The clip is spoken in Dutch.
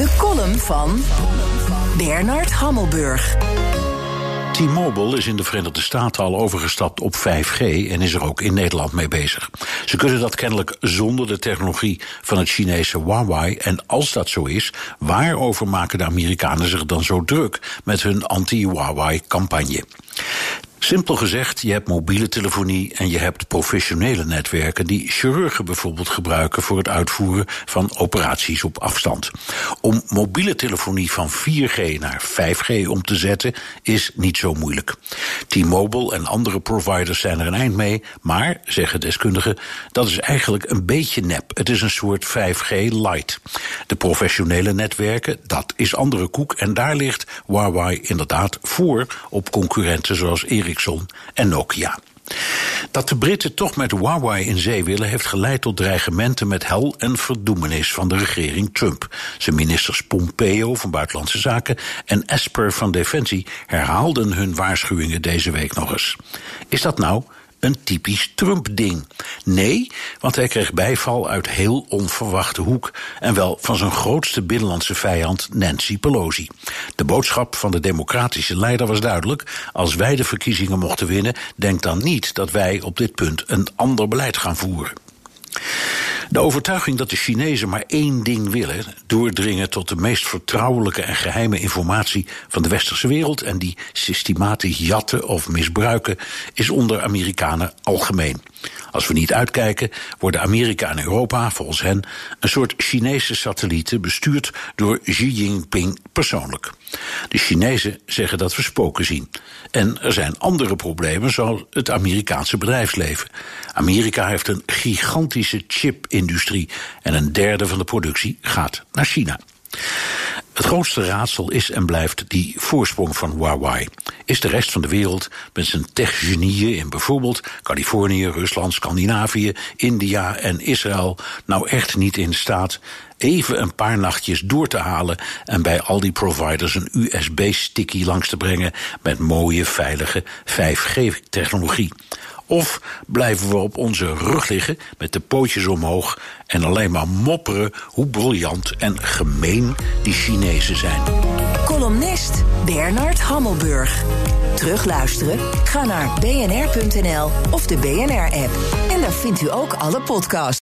De column van Bernard Hammelburg. T-Mobile is in de Verenigde Staten al overgestapt op 5G en is er ook in Nederland mee bezig. Ze kunnen dat kennelijk zonder de technologie van het Chinese Huawei. En als dat zo is, waarover maken de Amerikanen zich dan zo druk met hun anti-Huawei-campagne? Simpel gezegd, je hebt mobiele telefonie en je hebt professionele netwerken die chirurgen bijvoorbeeld gebruiken voor het uitvoeren van operaties op afstand. Om mobiele telefonie van 4G naar 5G om te zetten is niet zo moeilijk. T-Mobile en andere providers zijn er een eind mee, maar, zeggen deskundigen, dat is eigenlijk een beetje nep. Het is een soort 5G light. De professionele netwerken, dat is andere koek en daar ligt Huawei inderdaad voor op concurrenten zoals Ericsson En Nokia. Dat de Britten toch met Huawei in zee willen, heeft geleid tot dreigementen met hel en verdoemenis van de regering Trump. Zijn ministers Pompeo van Buitenlandse Zaken en Esper van Defensie herhaalden hun waarschuwingen deze week nog eens. Is dat nou een typisch Trump-ding. Nee, want hij kreeg bijval uit heel onverwachte hoek. En wel van zijn grootste binnenlandse vijand, Nancy Pelosi. De boodschap van de democratische leider was duidelijk. Als wij de verkiezingen mochten winnen, denk dan niet dat wij op dit punt een ander beleid gaan voeren. De overtuiging dat de Chinezen maar één ding willen: doordringen tot de meest vertrouwelijke en geheime informatie van de westerse wereld en die systematisch jatten of misbruiken, is onder Amerikanen algemeen. Als we niet uitkijken, worden Amerika en Europa, volgens hen, een soort Chinese satellieten bestuurd door Xi Jinping persoonlijk. De Chinezen zeggen dat we spoken zien. En er zijn andere problemen, zoals het Amerikaanse bedrijfsleven. Amerika heeft een gigantische chipindustrie en een derde van de productie gaat naar China. Het grootste raadsel is en blijft die voorsprong van Huawei. Is de rest van de wereld met zijn techgenieën in bijvoorbeeld Californië, Rusland, Scandinavië, India en Israël nou echt niet in staat even een paar nachtjes door te halen en bij al die providers een USB-sticky langs te brengen met mooie, veilige 5G-technologie? Of blijven we op onze rug liggen met de pootjes omhoog en alleen maar mopperen hoe briljant en gemeen die Chinezen zijn? Columnist Bernard Hammelburg. Terugluisteren? Ga naar bnr.nl of de BNR-app. En daar vindt u ook alle podcasts.